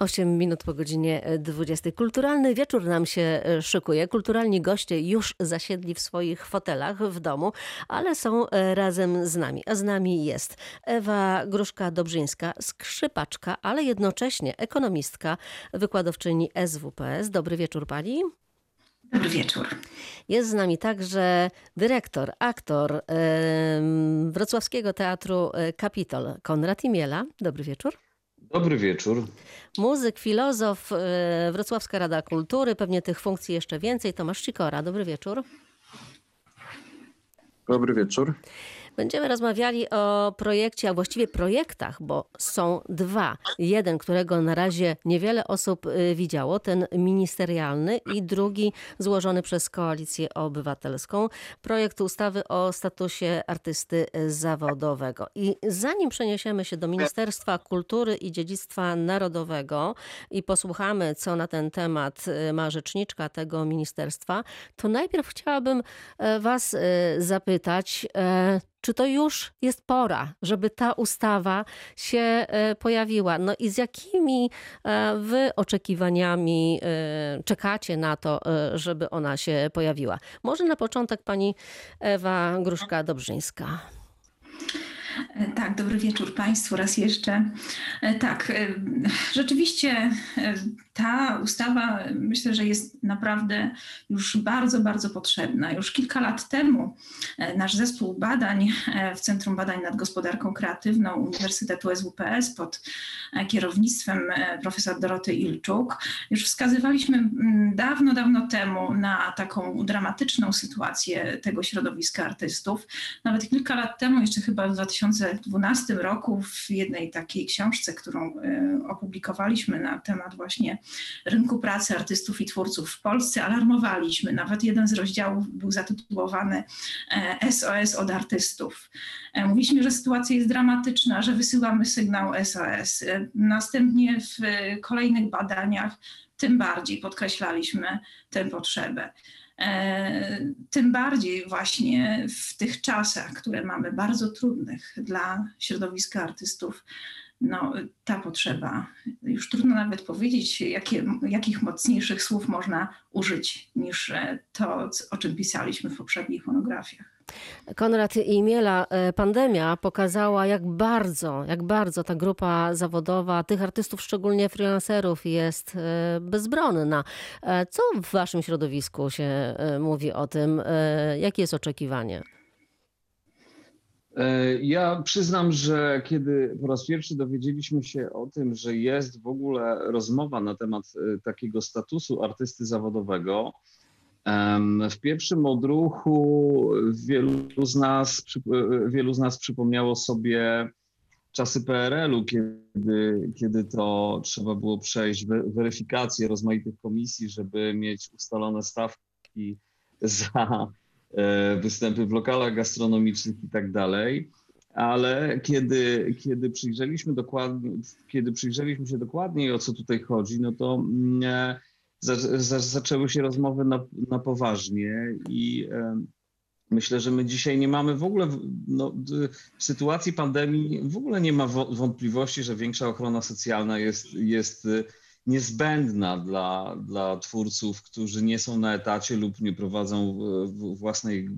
8 minut po godzinie 20. Kulturalny wieczór nam się e, szykuje. Kulturalni goście już zasiedli w swoich fotelach w domu, ale są e, razem z nami. A z nami jest Ewa Gruszka-Dobrzyńska, skrzypaczka, ale jednocześnie ekonomistka, wykładowczyni SWPS. Dobry wieczór pani. Dobry wieczór. Jest z nami także dyrektor, aktor e, Wrocławskiego Teatru Kapitol, Konrad Imiela. Dobry wieczór. Dobry wieczór. Muzyk, filozof, e, Wrocławska Rada Kultury, pewnie tych funkcji jeszcze więcej. Tomasz Cikora, dobry wieczór. Dobry wieczór. Będziemy rozmawiali o projekcie, a właściwie projektach, bo są dwa. Jeden, którego na razie niewiele osób y, widziało, ten ministerialny i drugi złożony przez Koalicję Obywatelską. Projekt ustawy o statusie artysty zawodowego. I zanim przeniesiemy się do Ministerstwa Kultury i Dziedzictwa Narodowego i posłuchamy, co na ten temat y, ma rzeczniczka tego ministerstwa, to najpierw chciałabym e, Was y, zapytać, czy to już jest pora, żeby ta ustawa się e, pojawiła? No i z jakimi e, wy oczekiwaniami e, czekacie na to, żeby ona się pojawiła? Może na początek pani Ewa Gruszka-Dobrzyńska. Tak, dobry wieczór Państwu raz jeszcze. Tak, rzeczywiście ta ustawa myślę, że jest naprawdę już bardzo, bardzo potrzebna. Już kilka lat temu e, nasz zespół badań e, w Centrum Badań nad Gospodarką Kreatywną Uniwersytetu SWPS pod e, kierownictwem profesor Doroty Ilczuk już wskazywaliśmy dawno, dawno temu na taką dramatyczną sytuację tego środowiska artystów. Nawet kilka lat temu, jeszcze chyba w 2012 roku w jednej takiej książce, którą opublikowaliśmy na temat właśnie rynku pracy artystów i twórców w Polsce alarmowaliśmy. Nawet jeden z rozdziałów był zatytułowany SOS e, od artystów. E, mówiliśmy, że sytuacja jest dramatyczna, że wysyłamy sygnał SOS. E, następnie w kolejnych badaniach tym bardziej podkreślaliśmy tę potrzebę. Tym bardziej właśnie w tych czasach, które mamy bardzo trudnych dla środowiska artystów, no, ta potrzeba, już trudno nawet powiedzieć, jakie, jakich mocniejszych słów można użyć niż e, to, o czym pisaliśmy w poprzednich monografiach. Konrad Imiela, e, pandemia pokazała, jak bardzo, jak bardzo ta grupa zawodowa, tych artystów, szczególnie freelancerów, jest e, bezbronna. Co w waszym środowisku się mówi o tym? Jakie jest oczekiwanie? E, ja przyznam, że kiedy po raz pierwszy dowiedzieliśmy się o tym, że jest w ogóle rozmowa na temat e, takiego statusu artysty zawodowego, w pierwszym odruchu wielu z nas, e, wielu z nas przypomniało sobie czasy PRL-u, kiedy, kiedy to trzeba było przejść weryfikację rozmaitych komisji, żeby mieć ustalone stawki za E, występy w lokalach gastronomicznych i tak dalej. Ale kiedy, kiedy, przyjrzeliśmy dokładnie, kiedy przyjrzeliśmy się dokładniej, o co tutaj chodzi, no to mm, e, za, za, zaczęły się rozmowy na, na poważnie i e, myślę, że my dzisiaj nie mamy w ogóle, no, w sytuacji pandemii w ogóle nie ma wątpliwości, że większa ochrona socjalna jest, jest niezbędna dla, dla twórców, którzy nie są na etacie lub nie prowadzą własnej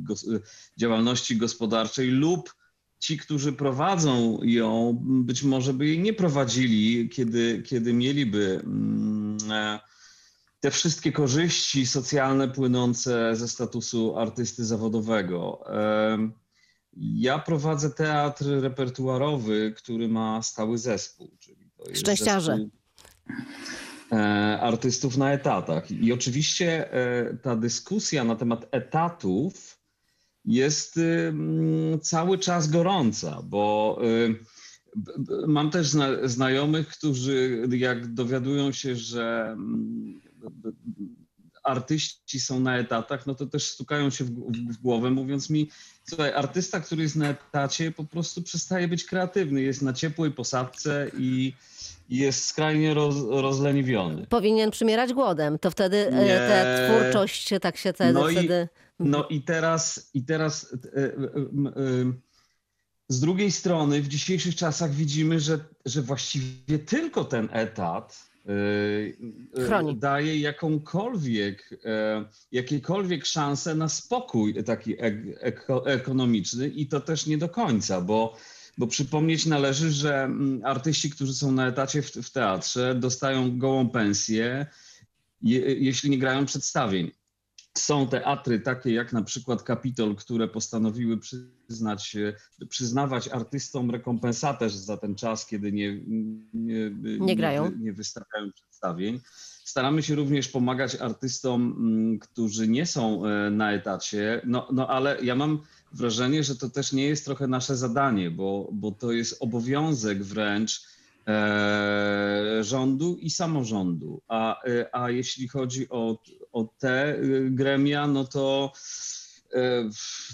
działalności gospodarczej lub ci, którzy prowadzą ją, być może by jej nie prowadzili, kiedy, kiedy mieliby mm, e, te wszystkie korzyści socjalne płynące ze statusu artysty zawodowego. Ja prowadzę teatr repertuarowy, który ma stały zespół. Czyli to jest Szczęściarze. Zespół E, artystów na etatach. I oczywiście e, ta dyskusja na temat etatów jest cały czas gorąca, bo mam też znajomych, którzy jak dowiadują się, że artyści są na etatach, no to też stukają się w, w, głowę, mówiąc mi, słuchaj, artysta, który jest na etacie, po prostu przestaje być kreatywny, jest na ciepłej posadce i jest skrajnie roz, rozleniwiony. Powinien przymierać głodem, to wtedy ta twórczość tak się wtedy... No wtedy... I, no i teraz, i teraz e, e, e, z drugiej strony w dzisiejszych czasach widzimy, że, że właściwie tylko ten etat Chroni. daje jakąkolwiek, jakiekolwiek szanse na spokój taki ekonomiczny i to też nie do końca, bo bo przypomnieć należy, że mm, artyści, którzy są na etacie w, w teatrze, dostają gołą pensję, je, jeśli nie grają przedstawień. Są teatry takie jak na przykład Kapitol, które postanowiły przyznać, przyznawać artystom rekompensatę za ten czas, kiedy nie, nie, nie grają. Nie, nie wystawiają przedstawień. Staramy się również pomagać artystom, mm, którzy nie są e, na etacie, no, no ale ja mam wrażenie, że to też nie jest trochę nasze zadanie, bo, bo to jest obowiązek wręcz e, rządu i samorządu. A, e, a jeśli chodzi o, o te gremia, no to e,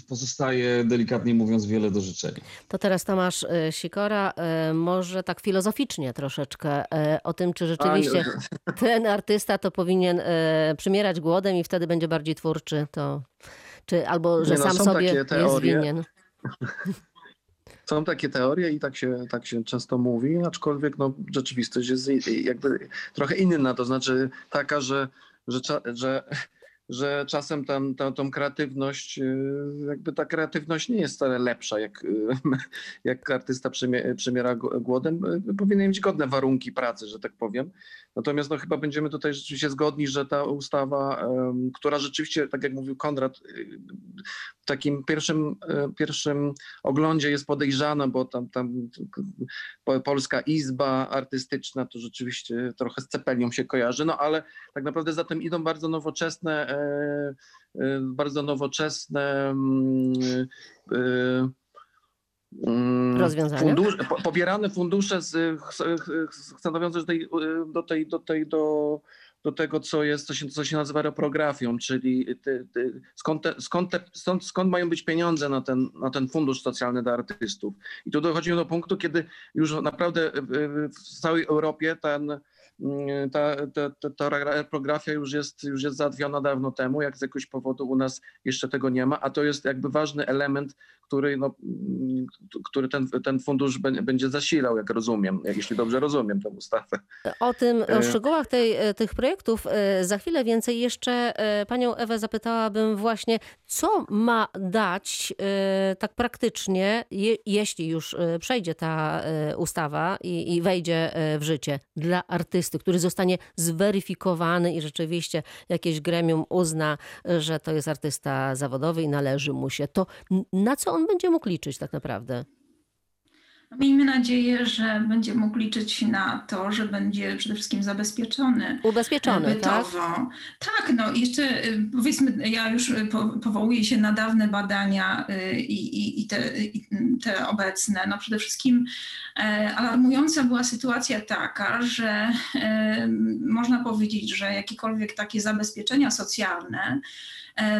pozostaje delikatnie mówiąc wiele do życzenia. To teraz Tomasz e, Sikora, może tak filozoficznie troszeczkę o tym, czy rzeczywiście ten artysta to powinien przymierać głodem i wtedy będzie bardziej twórczy, to czy albo, że no, sam sobie jest winien. Są takie teorie i tak się, tak się często mówi, aczkolwiek no, rzeczywistość jest jakby trochę inna, to znaczy taka, że, że, że że czasem tam, tam, tą kreatywność, y, jakby ta kreatywność nie jest wcale lepsza, jak, jak artysta przemiera głodem. Y, powinny mieć godne warunki pracy, że tak powiem. Natomiast no, chyba będziemy tutaj rzeczywiście zgodni, że ta ustawa, która rzeczywiście, tak jak mówił Konrad, w takim pierwszym, pierwszym oglądzie jest podejrzana, bo tam, tam Polska Izba Artystyczna to rzeczywiście trochę z Cepelią się kojarzy, no ale tak naprawdę za tym idą bardzo nowoczesne E, e, bardzo nowoczesne e, mm, rozwiązania. Fundusz, pobierane fundusze z, stanowiące do tej, do, tej, do, tej, do, do tego, co jest, co się, co się nazywa reprografią, czyli ty, ty, skąd, te, skąd, te, skąd, skąd mają być pieniądze na ten, na ten fundusz socjalny dla artystów. I tu dochodzimy do punktu, kiedy już naprawdę w całej Europie ten Mm, ta, ta, ta, ta reprografia już jest, już jest załatwiona dawno temu, jak z jakiegoś powodu u nas jeszcze tego nie ma, a to jest jakby ważny element, który, no, który ten, ten fundusz będzie zasilał, jak rozumiem, jak jeśli dobrze rozumiem tę ustawę. O tym, o e, szczegółach tej, e, tych projektów e, za chwilę więcej. Jeszcze panią Ewę zapytałabym właśnie, co ma dać tak praktycznie, je, jeśli już przejdzie ta ustawa i, i wejdzie w życie dla artysty, który zostanie zweryfikowany i rzeczywiście jakieś gremium uzna, że to jest artysta zawodowy i należy mu się, to na co on będzie mógł liczyć tak naprawdę? No, miejmy nadzieję, że będzie mógł liczyć na to, że będzie przede wszystkim zabezpieczony. Ubezpieczony, e, bytowo. tak? Tak, no jeszcze e, powiedzmy, ja już e, powołuję się na dawne badania i, i, i, te, i te obecne. No przede wszystkim alarmująca była sytuacja taka, że można powiedzieć, że jakiekolwiek takie zabezpieczenia socjalne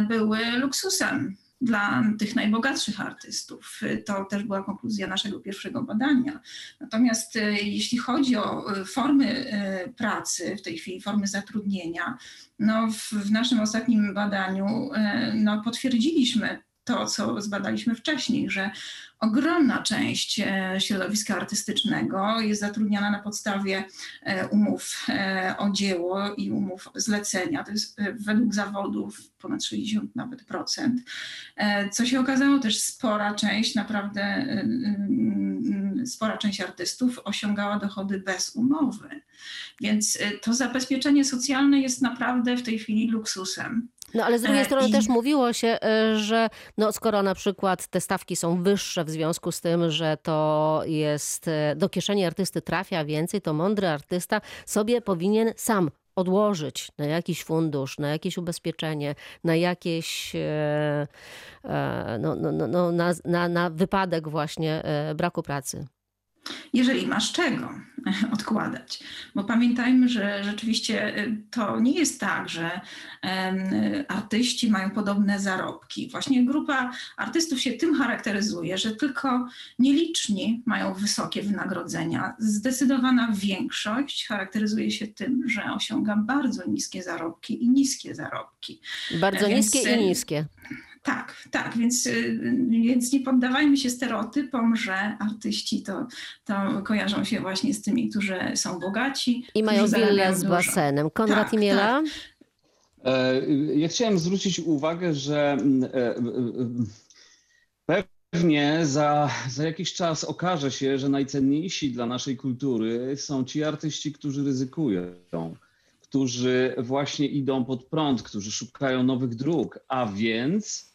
były luksusem dla tych najbogatszych artystów. To też była konkluzja naszego pierwszego badania. Natomiast e, jeśli chodzi o e, formy e, pracy, w tej chwili formy zatrudnienia, no w, w naszym ostatnim badaniu no potwierdziliśmy to, co zbadaliśmy wcześniej, że ogromna część e, środowiska artystycznego jest zatrudniana na podstawie e, umów e, o dzieło i umów zlecenia. To jest według zawodów ponad 60 nawet procent. Co się okazało, też spora część, naprawdę spora część artystów osiągała dochody bez umowy. Więc to zabezpieczenie socjalne jest naprawdę w tej chwili luksusem. No ale z drugiej strony I... też mówiło się, że no, skoro na przykład te stawki są wyższe w związku z tym, że to jest e, do kieszeni artysty trafia więcej, to mądry artysta sobie powinien sam odłożyć na jakiś fundusz, na jakieś ubezpieczenie, na jakieś e, e, no, no, no, no, na, na, na wypadek właśnie braku pracy jeżeli masz czego odkładać. Bo pamiętajmy, że rzeczywiście y, to nie jest tak, że artyści mają podobne zarobki. Właśnie grupa artystów się tym charakteryzuje, że tylko nieliczni mają wysokie wynagrodzenia. Zdecydowana większość charakteryzuje się tym, że osiąga bardzo niskie zarobki i niskie zarobki. Bardzo Więc, niskie i niskie. Tak, tak, więc, y, więc nie poddawajmy się stereotypom, że artyści to, to kojarzą się właśnie z tymi, którzy są bogaci. I mają willę z dużo. basenem. Konrad Tak, Imiela? E, Ja chciałem zwrócić uwagę, że mm, e, pewnie za, za jakiś czas okaże się, że najcenniejsi dla naszej kultury są ci artyści, którzy ryzykują, którzy właśnie idą pod prąd, którzy szukają nowych dróg, a więc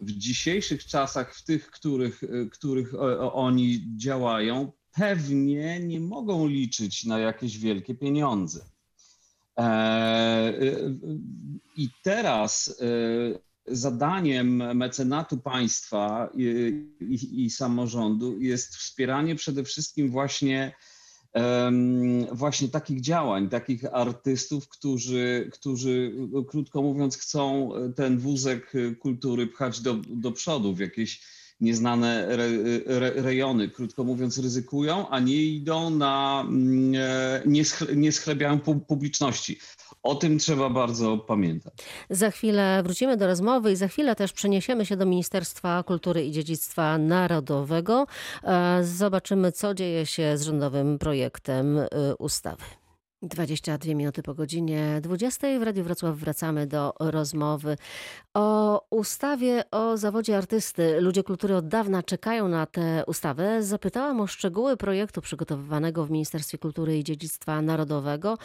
w dzisiejszych czasach, w tych, których, których o- o- oni działają, pewnie nie mogą liczyć na jakieś wielkie pieniądze. E, I teraz zadaniem mecenatu państwa i, i, i samorządu jest wspieranie przede wszystkim właśnie, właśnie takich działań, takich artystów, którzy, którzy krótko mówiąc chcą ten wózek kultury pchać do, do przodu w jakieś nieznane re, re, rejony, krótko mówiąc, ryzykują, a nie idą na, mm, e, nie, nie schlebiają pu- publiczności. O tym trzeba bardzo pamiętać. Za chwilę wrócimy do rozmowy i za chwilę też przeniesiemy się do Ministerstwa Kultury i Dziedzictwa Narodowego. E, Zobaczymy, co dzieje się z rządowym projektem e, ustawy. 22 minuty po godzinie 20 w Radiu Wrocław wracamy do rozmowy o ustawie o zawodzie artysty. Ludzie kultury od dawna czekają na tę ustawę. Zapytałam o szczegóły projektu przygotowywanego w Ministerstwie Kultury i Dziedzictwa Narodowego.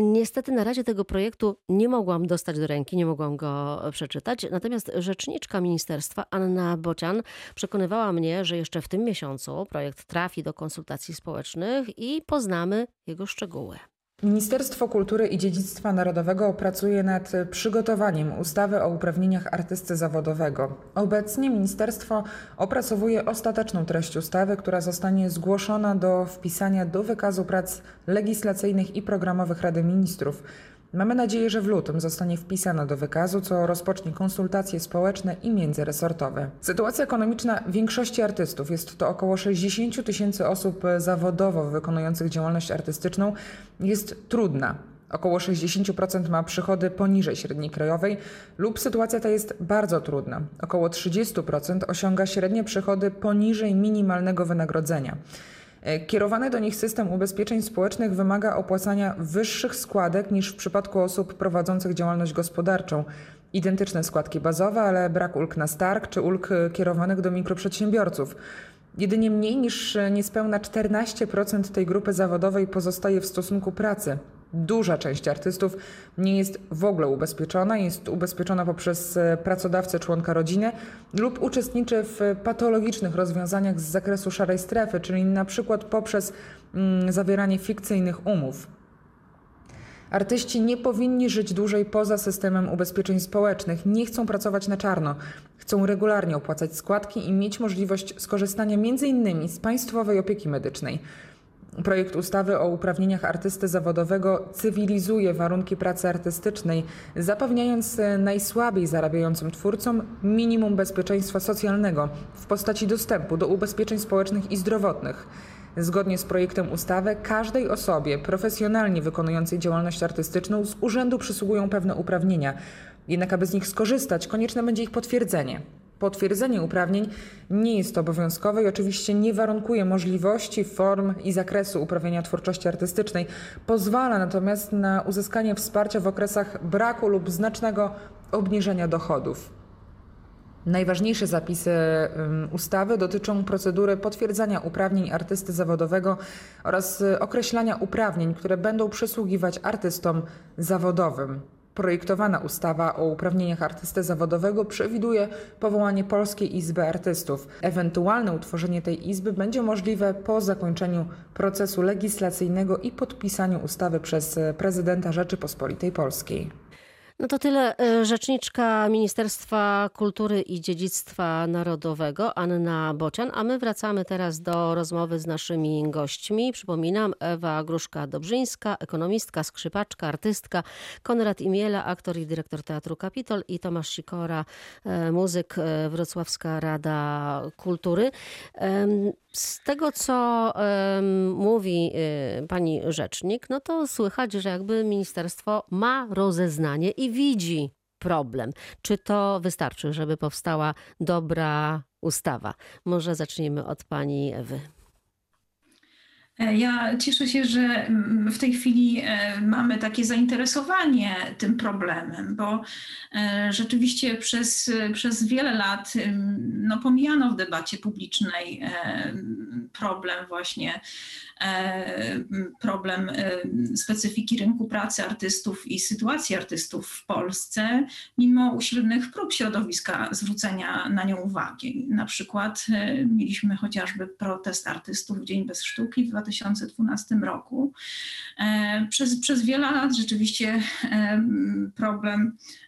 Niestety na razie tego projektu nie mogłam dostać do ręki, nie mogłam go przeczytać. Natomiast rzeczniczka ministerstwa Anna Bocian przekonywała mnie, że jeszcze w tym miesiącu projekt trafi do konsultacji społecznych i poznamy jego szczegóły. Ministerstwo Kultury i Dziedzictwa Narodowego pracuje nad przygotowaniem ustawy o uprawnieniach artysty zawodowego. Obecnie ministerstwo opracowuje ostateczną treść ustawy, która zostanie zgłoszona do wpisania do wykazu prac legislacyjnych i programowych Rady Ministrów. Mamy nadzieję, że w lutym zostanie wpisana do wykazu, co rozpocznie konsultacje społeczne i międzyresortowe. Sytuacja ekonomiczna większości artystów jest to około 60 tysięcy osób zawodowo wykonujących działalność artystyczną jest trudna. Około 60% ma przychody poniżej średniej krajowej lub sytuacja ta jest bardzo trudna. Około 30% osiąga średnie przychody poniżej minimalnego wynagrodzenia. E, Kierowany do nich system ubezpieczeń społecznych wymaga opłacania wyższych składek niż w przypadku osób prowadzących działalność gospodarczą. Identyczne składki bazowe, ale brak ulg na stark czy ulg e, kierowanych do mikroprzedsiębiorców. Jedynie mniej niż e, niespełna 14% tej grupy zawodowej pozostaje w stosunku pracy. Duża część artystów nie jest w ogóle ubezpieczona, jest ubezpieczona poprzez e, pracodawcę członka rodziny lub uczestniczy w patologicznych rozwiązaniach z zakresu szarej strefy, czyli na przykład poprzez mm, zawieranie fikcyjnych umów. Artyści nie powinni żyć dłużej poza systemem ubezpieczeń społecznych, nie chcą pracować na czarno, chcą regularnie opłacać składki i mieć możliwość skorzystania m.in. z państwowej opieki medycznej. Projekt ustawy o uprawnieniach artysty zawodowego cywilizuje warunki pracy artystycznej, zapewniając najsłabiej zarabiającym twórcom minimum bezpieczeństwa socjalnego w postaci dostępu do ubezpieczeń społecznych i zdrowotnych. Zgodnie z projektem ustawy, każdej osobie profesjonalnie wykonującej działalność artystyczną z urzędu przysługują pewne uprawnienia. Jednak, aby z nich skorzystać, konieczne będzie ich potwierdzenie. Potwierdzenie uprawnień nie jest obowiązkowe i oczywiście nie warunkuje możliwości, form i zakresu uprawiania twórczości artystycznej. Pozwala natomiast na uzyskanie wsparcia w okresach braku lub znacznego obniżenia dochodów. Najważniejsze zapisy ustawy dotyczą procedury potwierdzania uprawnień artysty zawodowego oraz y, określania uprawnień, które będą przysługiwać artystom zawodowym. Projektowana ustawa o uprawnieniach artysty zawodowego przewiduje powołanie Polskiej Izby Artystów. Ewentualne utworzenie tej izby będzie możliwe po zakończeniu procesu legislacyjnego i podpisaniu ustawy przez prezydenta Rzeczypospolitej Polskiej. No to tyle e, rzeczniczka Ministerstwa Kultury i Dziedzictwa Narodowego Anna Bocian, a my wracamy teraz do rozmowy z naszymi gośćmi. Przypominam, Ewa Gruszka-Dobrzyńska, ekonomistka, skrzypaczka, artystka, Konrad Imiela, aktor i dyrektor Teatru Kapitol i Tomasz Sikora, e, muzyk, e, Wrocławska Rada Kultury. Z tego, co mówi y, pani rzecznik, no to słychać, że jakby ministerstwo ma rozeznanie i widzi problem. Czy to wystarczy, żeby powstała dobra ustawa? Może zacznijmy od pani Ewy. E, Ja cieszę się, że mm, w tej chwili e, mamy takie zainteresowanie tym problemem, bo e, rzeczywiście przez, przez wiele lat ym, no, pomijano w debacie publicznej problem właśnie problem e, specyfiki rynku pracy artystów i sytuacji artystów w Polsce, mimo usilnych prób środowiska zwrócenia na nią uwagi. Na przykład e, mieliśmy chociażby protest artystów Dzień Bez Sztuki w 2012 roku. E, Przez, przez wiele lat rzeczywiście e, problem, e,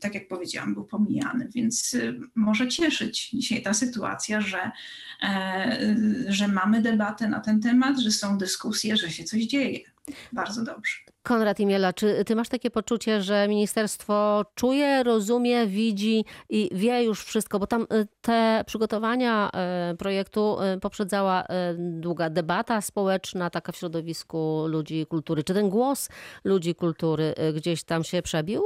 tak jak powiedziałam, był pomijany, więc e, może cieszyć dzisiaj ta sytuacja, że, e, że mamy debatę na ten temat, że są dyskusje, że się coś dzieje. Bardzo dobrze. Konrad Imiela, czy ty masz takie poczucie, że ministerstwo czuje, rozumie, widzi i wie już wszystko? Bo tam y, te przygotowania y, projektu y, poprzedzała y, długa debata społeczna, taka w środowisku ludzi kultury. Czy ten głos ludzi kultury y, gdzieś tam się przebił?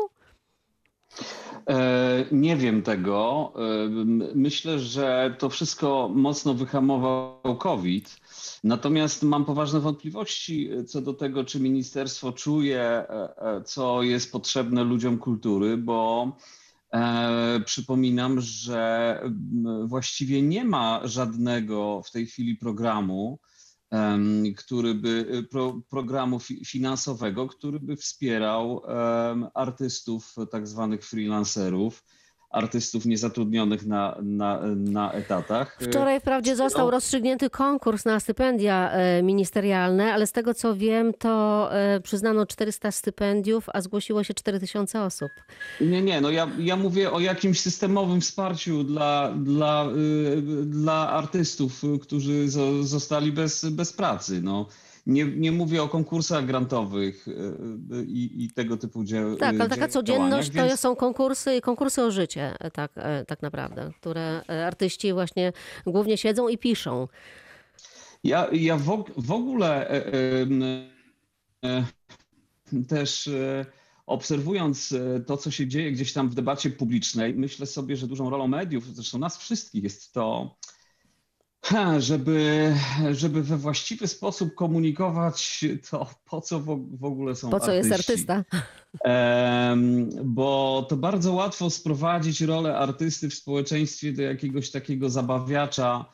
E, Nie wiem tego. E, Myślę, że to wszystko mocno wyhamował COVID. Natomiast mam poważne wątpliwości co do tego, czy ministerstwo czuje, e, e, co jest potrzebne ludziom kultury, bo e, przypominam, że właściwie nie ma żadnego w tej chwili programu, który by, pro, programu fi, finansowego, który by wspierał artystów, tak zwanych freelancerów, artystów niezatrudnionych na, na, na etatach. Wczoraj wprawdzie został No. rozstrzygnięty konkurs na stypendia e, ministerialne, ale z tego co wiem, to e, przyznano 400 stypendiów, a zgłosiło się 4000 osób. Nie, nie, no ja, ja mówię o jakimś systemowym wsparciu dla, dla, y, dla artystów, którzy zo, zostali bez, bez pracy. No. Nie, nie mówię o konkursach grantowych y, y, i, i tego typu dzieł. Tak, ale taka codzienność to więc- są konkursy, konkursy o życie, e, tak, e, tak naprawdę, które e, artyści właśnie głównie siedzą i piszą. Ja, ja w, w ogóle e, e, e, też e, obserwując e, to, co się dzieje gdzieś tam w debacie publicznej, myślę sobie, że dużą rolą mediów, zresztą nas wszystkich, jest to, ha, żeby, żeby we właściwy sposób komunikować to, po co w, ogóle są Po co jest artyści. artysta? Em, bo to bardzo łatwo sprowadzić rolę artysty w społeczeństwie do jakiegoś takiego zabawiacza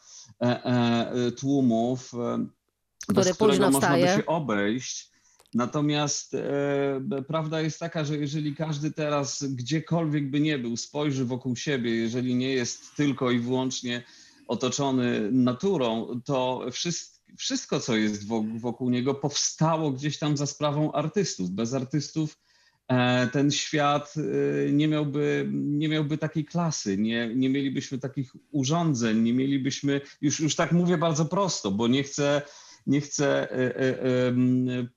e, e, tłumów, e, Który bez którego można by się obejść. Natomiast e, prawda jest taka, że jeżeli każdy teraz gdziekolwiek by nie był, spojrzy wokół siebie, jeżeli nie jest tylko i wyłącznie otoczony naturą, to wszystko, wszystko co jest wo- wokół niego, powstało gdzieś tam za sprawą artystów. Bez artystów e, ten świat e, nie miałby, nie miałby takiej klasy, nie, nie mielibyśmy takich urządzeń, nie mielibyśmy, już, już tak mówię bardzo prosto, bo nie chcę, nie chcę e,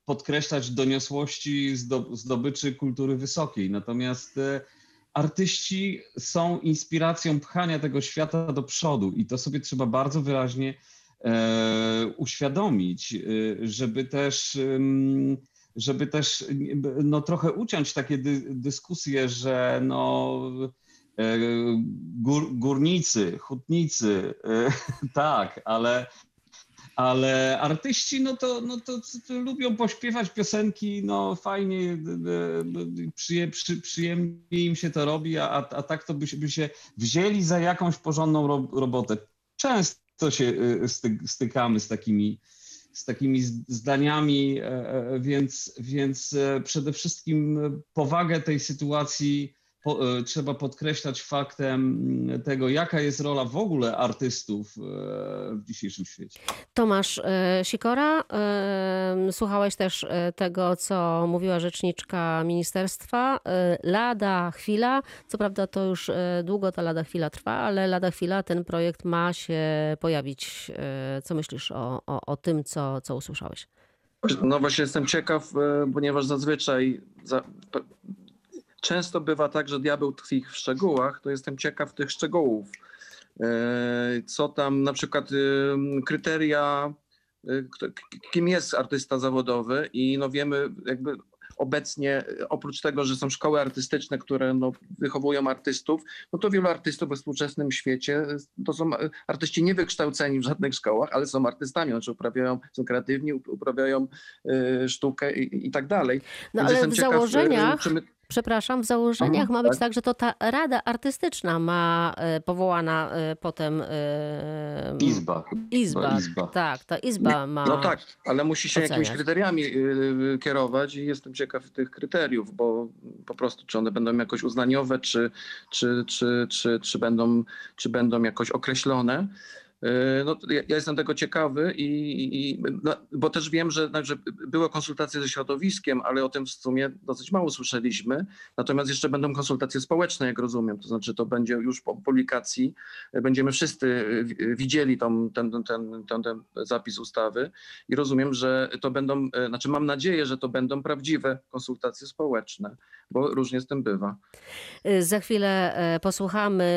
podkreślać doniosłości zdo- zdobyczy kultury wysokiej. Natomiast artyści są inspiracją pchania tego świata do przodu i to sobie trzeba bardzo wyraźnie e, uświadomić, e, żeby też, żeby też no, trochę uciąć takie dy, dyskusje, że no, e, gór, górnicy, hutnicy, e, tak, ale ale artyści, no to, no to, to lubią pośpiewać piosenki, no fajnie, przyje, przy, przyjemnie im się to robi, a, a tak to by się, by się wzięli za jakąś porządną ro, robotę. Często się y, sty, stykamy z takimi, z takimi zdaniami, e, e, więc, więc e, przede wszystkim powagę tej sytuacji po, e, trzeba podkreślać faktem mm, tego, jaka jest rola w ogóle artystów e, w dzisiejszym świecie. Tomasz e, Sikora, słuchałeś też tego, co mówiła rzeczniczka ministerstwa. Lada chwila, co prawda to już długo ta lada chwila trwa, ale lada chwila ten projekt ma się pojawić. Co myślisz o, o, o tym, co, co usłyszałeś? No właśnie jestem ciekaw, ponieważ zazwyczaj za, często bywa tak, że diabeł tkwi w szczegółach, to jestem ciekaw tych szczegółów. E, Co tam na przykład e, kryteria, k- kim jest artysta zawodowy i no wiemy jakby obecnie, oprócz tego, że są szkoły artystyczne, które no, wychowują artystów, no to wielu artystów we współczesnym świecie to są artyści niewykształceni w żadnych szkołach, ale są artystami, znaczy uprawiają, są kreatywni, uprawiają y, sztukę i, i, tak dalej. No Więc ale w ciekaw, założeniach... Czy my przepraszam, w założeniach mhm, ma być tak. tak, że to ta rada artystyczna ma e, powołana e, potem. E, izba. Izba. izba. Tak, ta izba ma. No tak, ale musi się oceniać. jakimiś kryteriami kierować i jestem ciekaw tych kryteriów, bo po prostu czy one będą jakoś uznaniowe, czy, czy, czy, czy, czy, będą, czy będą jakoś określone. E, no, ja, jestem tego ciekawy, i, i no, bo też wiem, że, że były konsultacje ze środowiskiem, ale o tym w sumie dosyć mało słyszeliśmy. Natomiast jeszcze będą konsultacje społeczne, jak rozumiem. To znaczy, to będzie już po publikacji, będziemy wszyscy widzieli tą, ten, ten, ten, ten, ten zapis ustawy i rozumiem, że to będą, e, znaczy mam nadzieję, że to będą prawdziwe konsultacje społeczne, bo różnie z tym bywa. E, za chwilę posłuchamy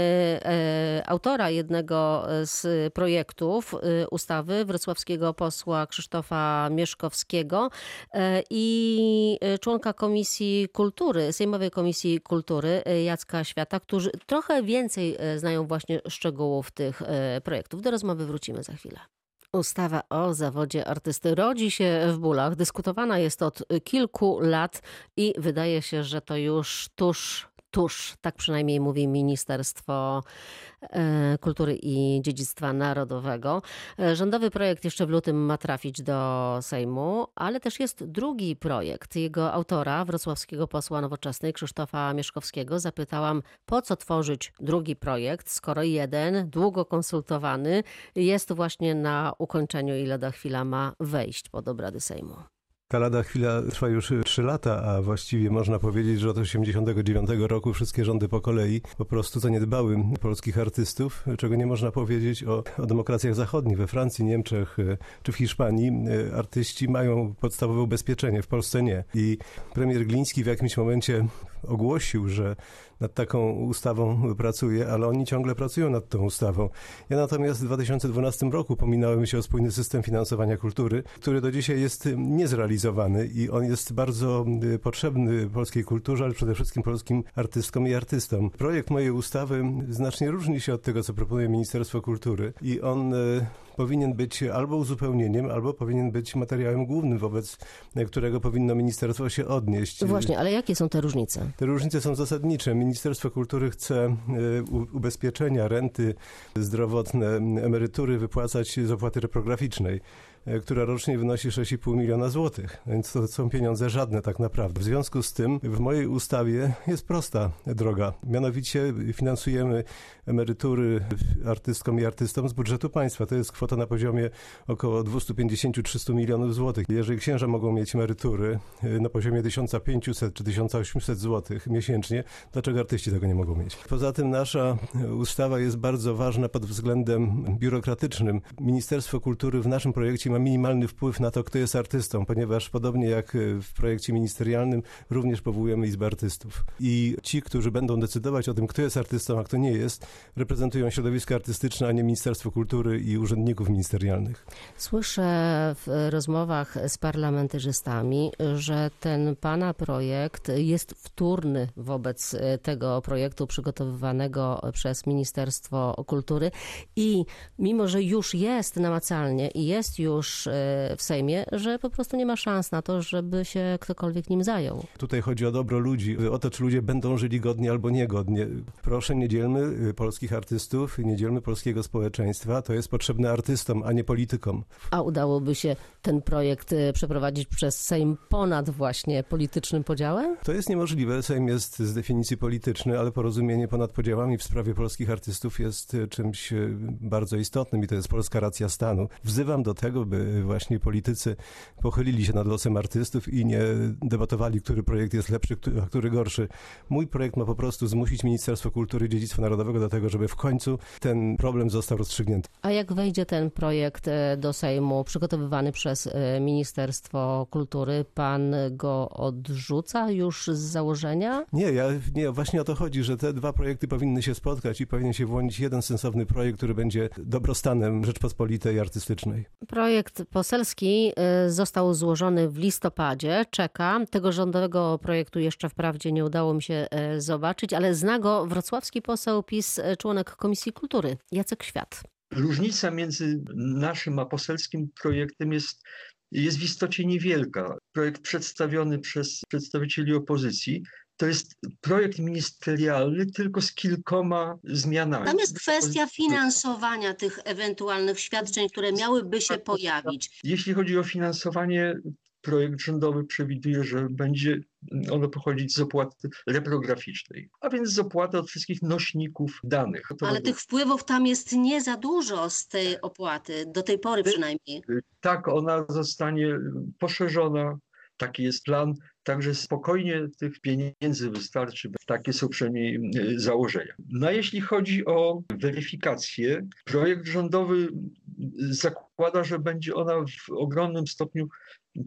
autora jednego z projektów y, ustawy wrocławskiego posła Krzysztofa Mieszkowskiego y, i y, członka Komisji Kultury, Sejmowej Komisji Kultury Jacka Świata, którzy trochę więcej znają właśnie szczegółów tych projektów. Do rozmowy wrócimy za chwilę. Ustawa o zawodzie artysty rodzi się w bólach. Dyskutowana jest od kilku lat i wydaje się, że to już tuż tuż, tak przynajmniej mówi Ministerstwo e, Kultury i Dziedzictwa Narodowego. E, rządowy projekt jeszcze w lutym ma trafić do Sejmu, ale też jest drugi projekt. Jego autora, wrocławskiego posła nowoczesnej Krzysztofa Mieszkowskiego, zapytałam, po co tworzyć drugi projekt, skoro jeden, długo konsultowany, jest właśnie na ukończeniu i lada chwila ma wejść pod obrady Sejmu. Ta lada chwila trwa już 3 lata, a właściwie można powiedzieć, że od 1989 roku wszystkie rządy po kolei po prostu zaniedbały polskich artystów, czego nie można powiedzieć o, o demokracjach zachodnich. We Francji, Niemczech e, czy w Hiszpanii e, artyści mają podstawowe ubezpieczenie, w Polsce nie. I premier Gliński w jakimś momencie ogłosił, że nad taką ustawą pracuje, ale oni ciągle pracują nad tą ustawą. Ja natomiast w 2012 roku pominąłem się o spójny system finansowania kultury, który do dzisiaj jest niezrealizowany i on jest bardzo y, potrzebny polskiej kulturze, ale przede wszystkim polskim artystkom i artystom. Projekt mojej ustawy znacznie różni się od tego, co proponuje Ministerstwo Kultury i on y, powinien być albo uzupełnieniem, albo powinien być materiałem głównym, wobec którego powinno ministerstwo się odnieść. Właśnie, ale jakie są te różnice? Te różnice są zasadnicze. Ministerstwo Kultury chce e, ubezpieczenia, renty zdrowotne, emerytury wypłacać z opłaty reprograficznej. E, która rocznie wynosi 6,5 miliona złotych, więc to są pieniądze żadne tak naprawdę. W związku z tym w mojej ustawie jest prosta droga, mianowicie finansujemy emerytury artystkom i artystom z budżetu państwa. To jest kwota na poziomie około 250-300 milionów złotych. Jeżeli księża mogą mieć emerytury e, na poziomie 1500 czy 1800 złotych miesięcznie, dlaczego artyści tego nie mogą mieć? Poza tym nasza ustawa jest bardzo ważna pod względem biurokratycznym. Ministerstwo Kultury w naszym projekcie ma minimalny wpływ na to, kto jest artystą, ponieważ podobnie jak w projekcie ministerialnym, również powołujemy Izbę Artystów. I ci, którzy będą decydować o tym, kto jest artystą, a kto nie jest, reprezentują środowisko artystyczne, a nie Ministerstwo Kultury i urzędników ministerialnych. Słyszę w rozmowach z parlamentarzystami, że ten pana projekt jest wtórny wobec tego projektu przygotowywanego przez Ministerstwo Kultury i mimo, że już jest namacalnie i jest już już e, w Sejmie, że po prostu nie ma szans na to, żeby się ktokolwiek nim zajął. Tutaj chodzi o dobro ludzi, o to, czy ludzie będą żyli godnie albo niegodnie. Proszę, nie dzielmy y, polskich artystów, nie dzielmy polskiego społeczeństwa. To jest potrzebne artystom, a nie politykom. A udałoby się ten projekt y, przeprowadzić przez Sejm ponad właśnie politycznym podziałem? To jest niemożliwe. Sejm jest z definicji polityczny, ale porozumienie ponad podziałami w sprawie polskich artystów jest czymś bardzo istotnym i to jest polska racja stanu. Wzywam do tego, by właśnie politycy pochylili się nad losem artystów i nie debatowali, który projekt jest lepszy, a który gorszy. Mój projekt ma po prostu zmusić Ministerstwo Kultury i Dziedzictwa Narodowego do tego, żeby w końcu ten problem został rozstrzygnięty. A jak wejdzie ten projekt e, do Sejmu przygotowywany przez e, Ministerstwo Kultury, pan go odrzuca już z założenia? Nie, ja, nie, właśnie o to chodzi, że te dwa projekty powinny się spotkać i powinien się włączyć jeden sensowny projekt, który będzie dobrostanem Rzeczpospolitej artystycznej. Projekt projekt poselski y, został złożony w listopadzie. Czeka. Tego rządowego projektu jeszcze wprawdzie nie udało mi się y, zobaczyć, ale zna go wrocławski poseł PiS, y, członek Komisji Kultury, Jacek Świat. Różnica między naszym a poselskim projektem jest, jest w istocie niewielka. Projekt przedstawiony przez przedstawicieli opozycji to jest projekt ministerialny, tylko z kilkoma zmianami. Tam jest kwestia finansowania tych ewentualnych świadczeń, które miałyby się pojawić. Jeśli chodzi o finansowanie, projekt rządowy przewiduje, że będzie ono pochodzić z opłaty reprograficznej, a więc z opłaty od wszystkich nośników danych. To Ale tych wpływów tam jest nie za dużo z tej opłaty, do tej pory przynajmniej. Tak, ona zostanie poszerzona. Taki jest plan. Także spokojnie tych pieniędzy wystarczy. Takie są przynajmniej y, założenia. No a jeśli chodzi o weryfikację, projekt rządowy zakłada, że będzie ona w ogromnym stopniu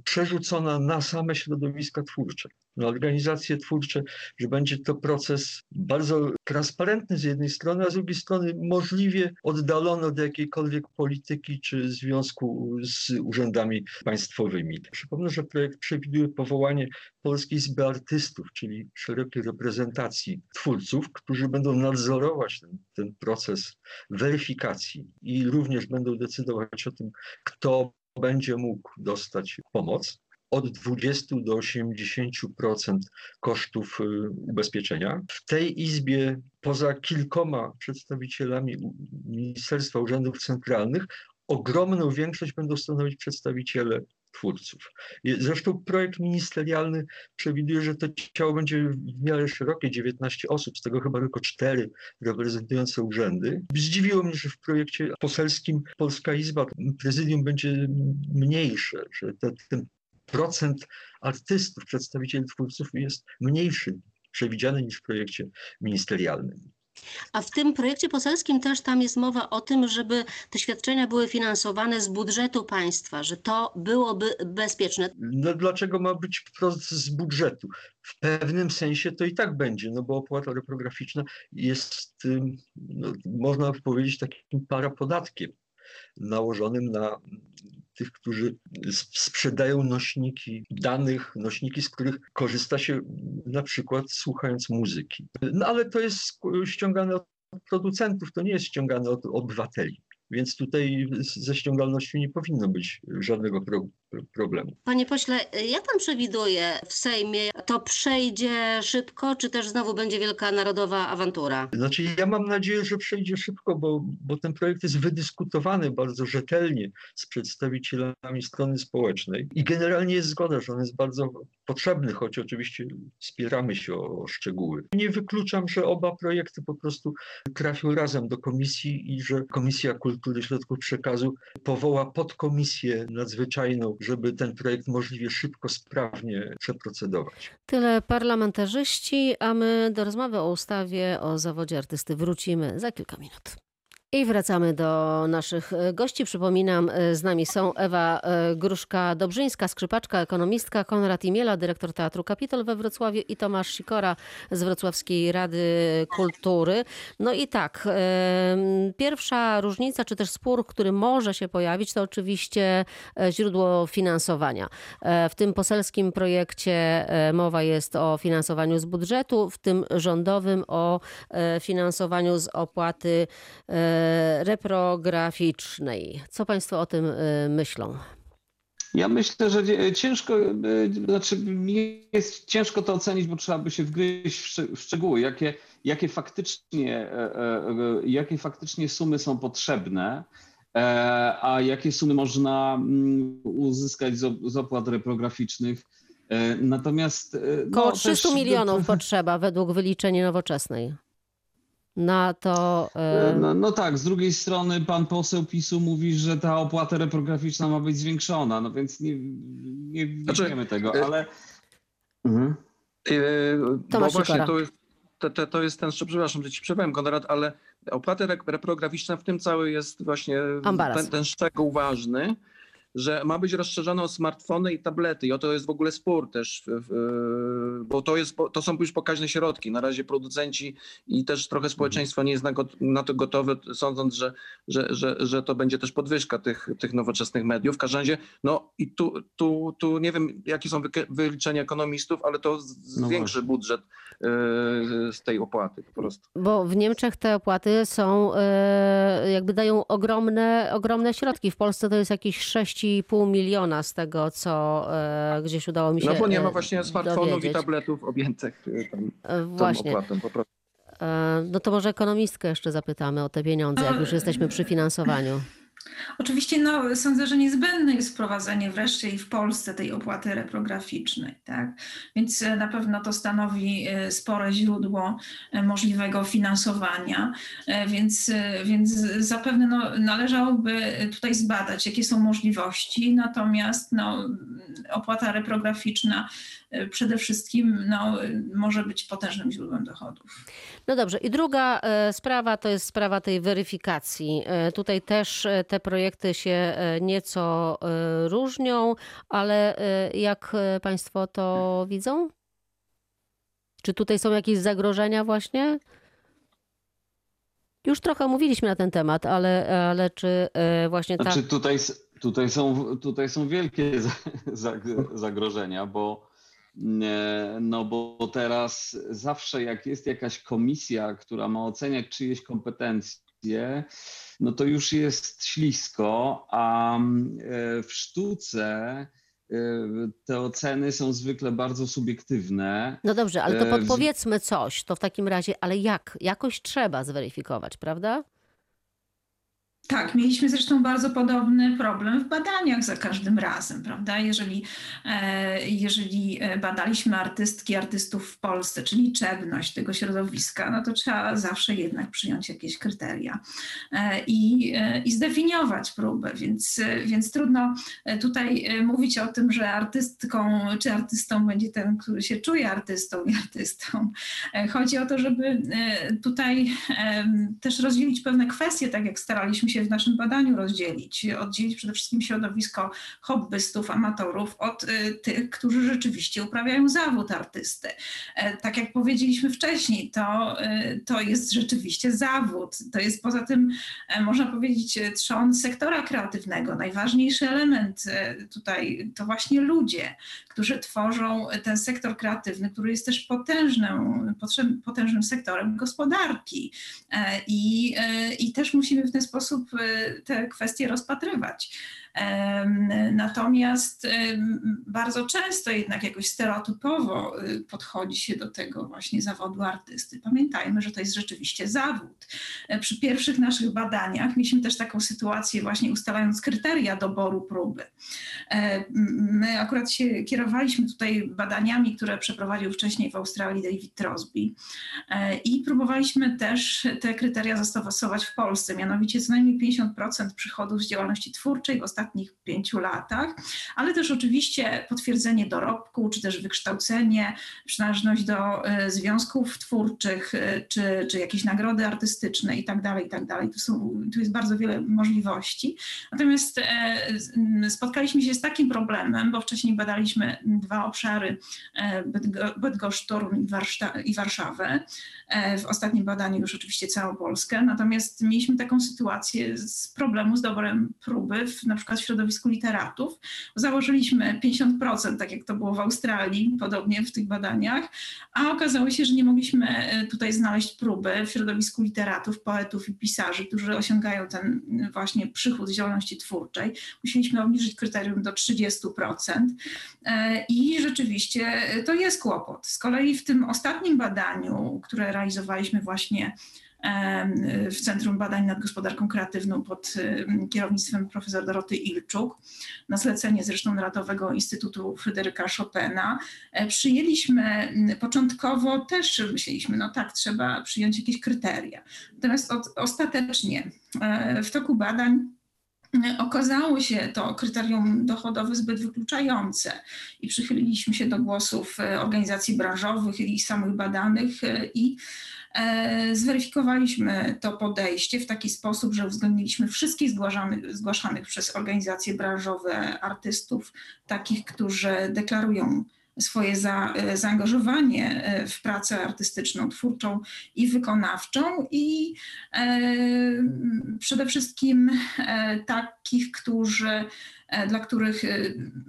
przerzucona na same środowiska twórcze, na organizacje twórcze, że będzie to proces bardzo transparentny z jednej strony, a z drugiej strony możliwie oddalony od jakiejkolwiek polityki czy związku z urzędami państwowymi. Przypomnę, że projekt przewiduje powołanie Polskiej Izby Artystów, czyli szerokiej reprezentacji twórców, którzy będą nadzorować ten, ten proces weryfikacji i również będą decydować o tym, kto będzie mógł dostać pomoc od 20 do 80% kosztów y, ubezpieczenia. W tej izbie, poza kilkoma przedstawicielami Ministerstwa Urzędów Centralnych, ogromną większość będą stanowić przedstawiciele twórców. Zresztą projekt ministerialny przewiduje, że to ciało będzie w miarę szerokie, 19 osób, z tego chyba tylko 4 reprezentujące urzędy. Zdziwiło mnie, że w projekcie poselskim Polska Izba, prezydium będzie mniejsze, że te, ten procent artystów, przedstawicieli twórców jest mniejszy przewidziany niż w projekcie ministerialnym. A w tym projekcie poselskim też tam jest mowa o tym, żeby te świadczenia były finansowane z budżetu państwa, że to byłoby bezpieczne. No dlaczego ma być wprost z budżetu? W pewnym sensie to i tak będzie, no bo opłata reprograficzna jest, no, można powiedzieć, takim parapodatkiem nałożonym na tych, którzy sprzedają nośniki danych, nośniki, z których korzysta się na przykład słuchając muzyki. No ale to jest ściągane od producentów, to nie jest ściągane od obywateli. Więc tutaj ze ściągalnością nie powinno być żadnego Panie pośle, jak pan przewiduje w Sejmie, to przejdzie szybko, czy też znowu będzie wielka narodowa awantura? Znaczy, ja mam nadzieję, że przejdzie szybko, bo, bo ten projekt jest wydyskutowany bardzo rzetelnie z przedstawicielami strony społecznej i generalnie jest zgoda, że on jest bardzo potrzebny, choć oczywiście spieramy się o, o szczegóły. Nie wykluczam, że oba projekty po prostu trafią razem do komisji i że Komisja Kultury Środków Przekazu powoła podkomisję nadzwyczajną, żeby ten projekt możliwie szybko, sprawnie przeprocedować. Tyle parlamentarzyści, a my do rozmowy o ustawie o zawodzie artysty wrócimy za kilka minut. I wracamy do naszych e, gości. Przypominam, e, z nami są Ewa e, Gruszka-Dobrzyńska, skrzypaczka, ekonomistka, Konrad Imiela, dyrektor Teatru Kapitol we Wrocławiu i Tomasz Sikora z Wrocławskiej Rady Kultury. No i tak, pierwsza różnica, czy też spór, który może się pojawić, to oczywiście źródło finansowania. W tym poselskim projekcie mowa jest o finansowaniu z budżetu, w tym rządowym o finansowaniu z opłaty reprograficznej. Co Państwo o tym y, myślą? Ja myślę, że ciężko, y, znaczy jest ciężko to ocenić, bo trzeba by się wgryźć w szczegóły, jakie, jakie, faktycznie, e, e, jakie faktycznie sumy są potrzebne, e, a jakie sumy można mm, uzyskać z opłat reprograficznych. Natomiast. No, Koło 300 też... milionów potrzeba według wyliczeń nowoczesnej na to. E, no, no, tak, z drugiej strony pan poseł PiSu mówi, że ta opłata reprograficzna ma być zwiększona, no więc nie, nie znaczy, wiemy tego, e, ale. Mhm. Yy, bo właśnie to jest, to, to, to jest ten, przepraszam, że ci przerwałem Konrad, ale opłata reprograficzna w tym cały jest właśnie ten, ten szczegół ważny, że ma być rozszerzone o smartfony i tablety i o to jest w ogóle spór też, bo to, jest, to są już pokaźne środki. Na razie producenci i też trochę społeczeństwo nie jest na, na to gotowe, sądząc, że, że, że, że to będzie też podwyżka tych, tych nowoczesnych mediów. W każdym razie, no i tu, tu, tu nie wiem, jakie są wyliczenia ekonomistów, ale to zwiększy no budżet z tej opłaty po prostu. Bo w Niemczech te opłaty są, e, jakby dają ogromne, ogromne środki. W Polsce to jest jakieś 6,5 miliona z tego, co e, gdzieś udało mi się No bo nie ma e, właśnie smartfonów dowiedzieć. i tabletów objętych tam, Właśnie. tą opłatą po prostu. No to może ekonomistkę jeszcze zapytamy o te pieniądze, jak już jesteśmy przy finansowaniu. Oczywiście no, sądzę, że niezbędne jest wprowadzenie wreszcie i w Polsce tej opłaty reprograficznej. Tak? Więc e, na pewno to stanowi e, spore źródło e, możliwego finansowania, więc, więc zapewne no, należałoby tutaj zbadać, jakie są możliwości. Natomiast no, opłata reprograficzna przede wszystkim no, może być potężnym źródłem dochodów. No dobrze. I druga sprawa to jest sprawa tej weryfikacji. Tutaj też te projekty się nieco różnią, ale jak Państwo to widzą? Czy tutaj są jakieś zagrożenia właśnie? Już trochę mówiliśmy na ten temat, ale, ale czy właśnie ta... Znaczy tutaj, tutaj, są, tutaj są wielkie zagrożenia, bo no bo teraz zawsze jak jest jakaś komisja, która ma oceniać czyjeś kompetencje, no to już jest ślisko, a w sztuce e, te oceny są zwykle bardzo subiektywne. No dobrze, ale to E, podpowiedzmy coś, to w takim razie, ale jak? Jakoś trzeba zweryfikować, prawda? Tak, mieliśmy zresztą bardzo podobny problem w badaniach za każdym razem, prawda? Jeżeli, e, jeżeli e, badaliśmy artystki, artystów w Polsce, czy liczebność tego środowiska, no to trzeba zawsze jednak przyjąć jakieś kryteria e, i, i zdefiniować próbę, więc, więc trudno tutaj mówić o tym, że artystką czy artystą będzie ten, który się czuje artystą i artystą. Chodzi o to, żeby tutaj też rozdzielić pewne kwestie, tak jak staraliśmy się w naszym badaniu rozdzielić. Oddzielić przede wszystkim środowisko hobbystów, amatorów od y, tych, którzy rzeczywiście uprawiają zawód artysty. E, Tak jak powiedzieliśmy wcześniej, to, y, to jest rzeczywiście zawód. To jest poza tym, e, można powiedzieć, trzon sektora kreatywnego. Najważniejszy element e, tutaj to właśnie ludzie, którzy tworzą ten sektor kreatywny, który jest też potężnym, potężnym sektorem gospodarki. I, I też musimy w ten sposób e, te kwestie rozpatrywać. Natomiast bardzo często jednak jakoś stereotypowo y, podchodzi się do tego właśnie zawodu artysty. Pamiętajmy, że to jest rzeczywiście zawód. E, Przy pierwszych naszych badaniach mieliśmy też taką sytuację właśnie ustalając kryteria doboru próby. E, My akurat się kierowaliśmy tutaj badaniami, które przeprowadził wcześniej w Australii David Trosby E, i próbowaliśmy też te kryteria zastosować w Polsce, mianowicie co najmniej 50% przychodów z działalności twórczej w ostatnich pięciu latach, ale też oczywiście potwierdzenie dorobku, czy też wykształcenie, przynależność do e, związków twórczych, e, czy, czy jakieś nagrody artystyczne i tak dalej, i tak. Tu, są, tu jest bardzo wiele możliwości. Natomiast e, z- m, spotkaliśmy się z takim problemem, bo wcześniej badaliśmy dwa obszary, e, Bydgo- Bydgoszcz, i Warszawę. E, W ostatnim badaniu już oczywiście całą Polskę, natomiast mieliśmy taką sytuację z problemu z dobrem próby, w, na przykład w środowisku literatów. Założyliśmy 50%, tak jak to było w Australii, podobnie w tych badaniach, a okazało się, że nie mogliśmy e, tutaj znaleźć próby w środowisku literatów, poetów i pisarzy, którzy osiągają ten e, właśnie przychód z działalności twórczej. Musieliśmy obniżyć kryterium do 30%. E, I rzeczywiście to jest kłopot. Z kolei w tym ostatnim badaniu, które realizowaliśmy właśnie w Centrum Badań nad Gospodarką Kreatywną pod em, kierownictwem profesor Doroty Ilczuk, na zlecenie zresztą Narodowego Instytutu Fryderyka Chopina, e, przyjęliśmy początkowo też myśleliśmy, no tak, trzeba przyjąć jakieś kryteria. Natomiast od, ostatecznie e, w toku badań okazało się to kryterium dochodowe zbyt wykluczające i przychyliliśmy się do głosów organizacji branżowych i samych badanych i zweryfikowaliśmy to podejście w taki sposób, że uwzględniliśmy wszystkich zgłaszanych, przez organizacje branżowe artystów, takich, którzy deklarują swoje za, e, zaangażowanie e, w pracę artystyczną, twórczą i wykonawczą. I e, przede wszystkim e, takich, którzy E, dla których e,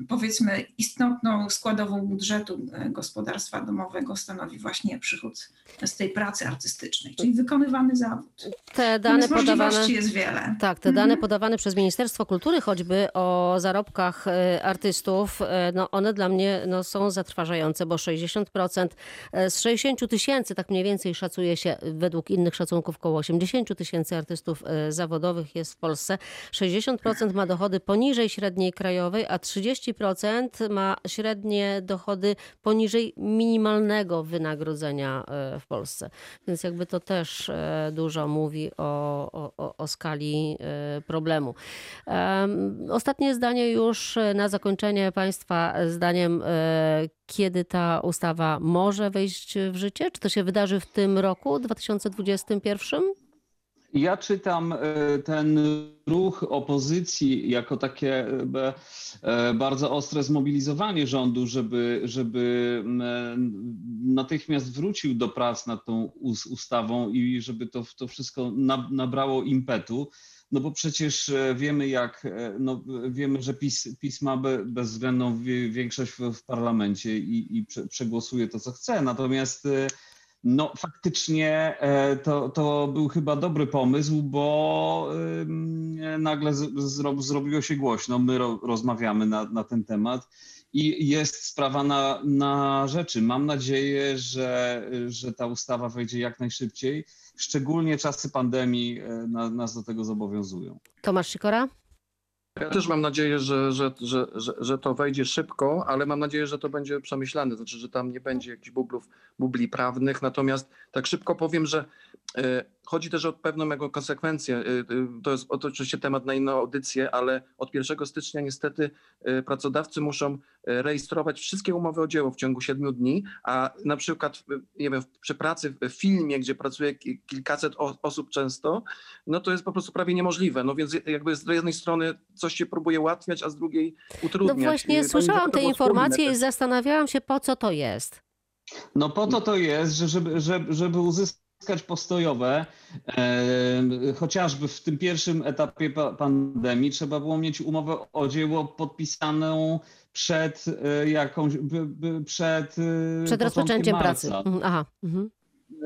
powiedzmy istotną składową budżetu e, gospodarstwa domowego stanowi właśnie przychód z tej pracy artystycznej, czyli wykonywany zawód. Te dane podawane jest wiele. Tak, te dane mhm. podawane przez Ministerstwo Kultury choćby o zarobkach artystów, no one dla mnie no, są zatrważające, bo 60% z 60 tysięcy, tak mniej więcej szacuje się według innych szacunków około 80 tysięcy artystów zawodowych jest w Polsce. 60% ma dochody poniżej średniej średniej krajowej, a 30% ma średnie dochody poniżej minimalnego wynagrodzenia e, w Polsce. Więc jakby to też e, dużo mówi o, o, o skali e, problemu. Ostatnie zdanie już na zakończenie Państwa zdaniem, kiedy ta ustawa może wejść w życie? Czy to się wydarzy w tym roku, 2021? Ja czytam e, ten ruch opozycji jako takie e, e, bardzo ostre zmobilizowanie rządu, żeby, żeby natychmiast wrócił do prac nad tą ustawą i żeby to, to wszystko nabrało impetu. No bo przecież wiemy, jak, no wiemy, że PiS, PiS ma bezwzględną większość w, w parlamencie i, i przegłosuje to, co chce. Natomiast no, faktycznie e, to, to był chyba dobry pomysł, bo nagle zro, zrobiło się głośno. My ro, rozmawiamy na, na ten temat i jest sprawa na, na rzeczy. Mam nadzieję, że, że ta ustawa wejdzie jak najszybciej. Szczególnie czasy pandemii e, nas do tego zobowiązują. Tomasz Sikora? Ja też mam nadzieję, że, że, że, że, to wejdzie szybko, ale mam nadzieję, że to będzie przemyślane, znaczy, że tam nie będzie jakichś bublów, bubli prawnych. Natomiast tak szybko powiem, że chodzi też o pewną jego konsekwencję. E, e, to jest oczywiście temat na inną audycję, ale od 1 stycznia niestety pracodawcy muszą rejestrować wszystkie umowy o dzieło w ciągu 7 dni, a na przykład nie wiem, przy pracy w filmie, gdzie pracuje kilkaset osób często, no to jest po prostu prawie niemożliwe. No więc jakby z jednej strony coś się próbuje ułatwiać, a z drugiej utrudniać. No właśnie słyszałam te informacje i zastanawiałam się, po co to jest. No po to to jest, że żeby, żeby, żeby uzyskać postojowe, e, chociażby w tym pierwszym etapie pandemii trzeba było mieć umowę o dzieło podpisaną przed e, jakąś, przed e, Przed rozpoczęciem marca. pracy. Mhm, aha. Mhm.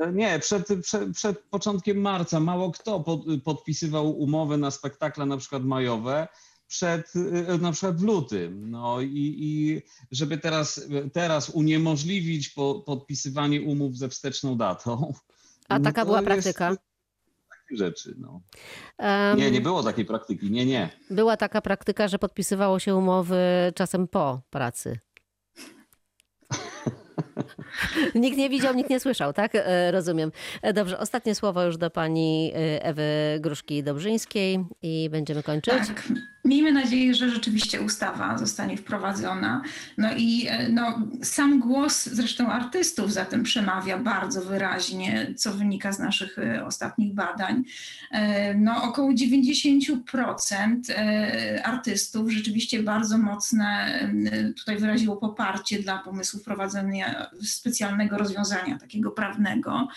E, nie, przed, przed, przed, początkiem marca mało kto pod, podpisywał umowy na spektakle na przykład majowe, przed, y, na przykład w lutym. No i, i żeby teraz, teraz uniemożliwić po, podpisywanie umów ze wsteczną datą. A no taka była praktyka? rzeczy. No. Nie, nie było takiej praktyki, nie, nie. Była taka praktyka, że podpisywało się umowy czasem po pracy. nikt nie widział, nikt nie słyszał, tak? E, rozumiem. E, dobrze, ostatnie słowo już do pani e, Ewy Gruszki-Dobrzyńskiej i będziemy kończyć. Tak. Miejmy nadzieję, że rzeczywiście ustawa zostanie wprowadzona. No i no, sam głos zresztą artystów za tym przemawia bardzo wyraźnie, co wynika z naszych ostatnich badań. No, około 90% artystów rzeczywiście bardzo mocne tutaj wyraziło poparcie dla pomysłu wprowadzenia specjalnego rozwiązania takiego prawnego.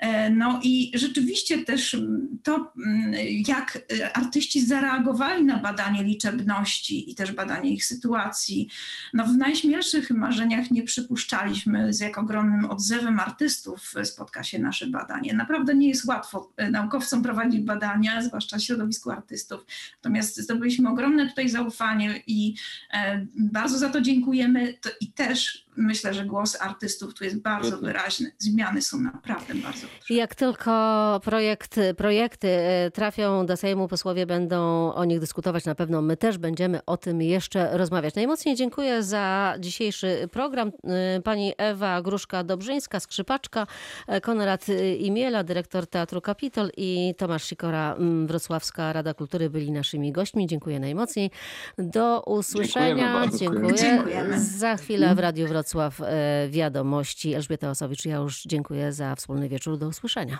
E, no i rzeczywiście też to, mm, jak artyści zareagowali na badanie liczebności i też badanie ich sytuacji, no w najśmielszych marzeniach nie przypuszczaliśmy, z jak ogromnym odzewem artystów spotka się nasze badanie. Naprawdę nie jest łatwo e, naukowcom prowadzić badania, zwłaszcza środowisku artystów. Natomiast zdobyliśmy ogromne tutaj zaufanie i e, bardzo za to dziękujemy. I też myślę, że głos artystów tu jest bardzo Świetnie. wyraźny. Zmiany są naprawdę bardzo potrzebne. I jak tylko projekt, projekty e, trafią do Sejmu, posłowie będą o nich dyskutować. Na pewno my też będziemy o tym jeszcze rozmawiać. Najmocniej dziękuję za dzisiejszy program. E, Pani Ewa Gruszka-Dobrzyńska, skrzypaczka, e, Konrad Imiela, dyrektor Teatru Kapitol i Tomasz Sikora, Wrocławska Rada Kultury byli naszymi gośćmi. Dziękuję najmocniej. Do usłyszenia. bardzo. Dziękuję. Dziękujemy. Za chwilę w Radiu Wrocław e, wiadomości. Elżbieta Osowicz, ja już dziękuję za wspólny wieczór. Do usłyszenia.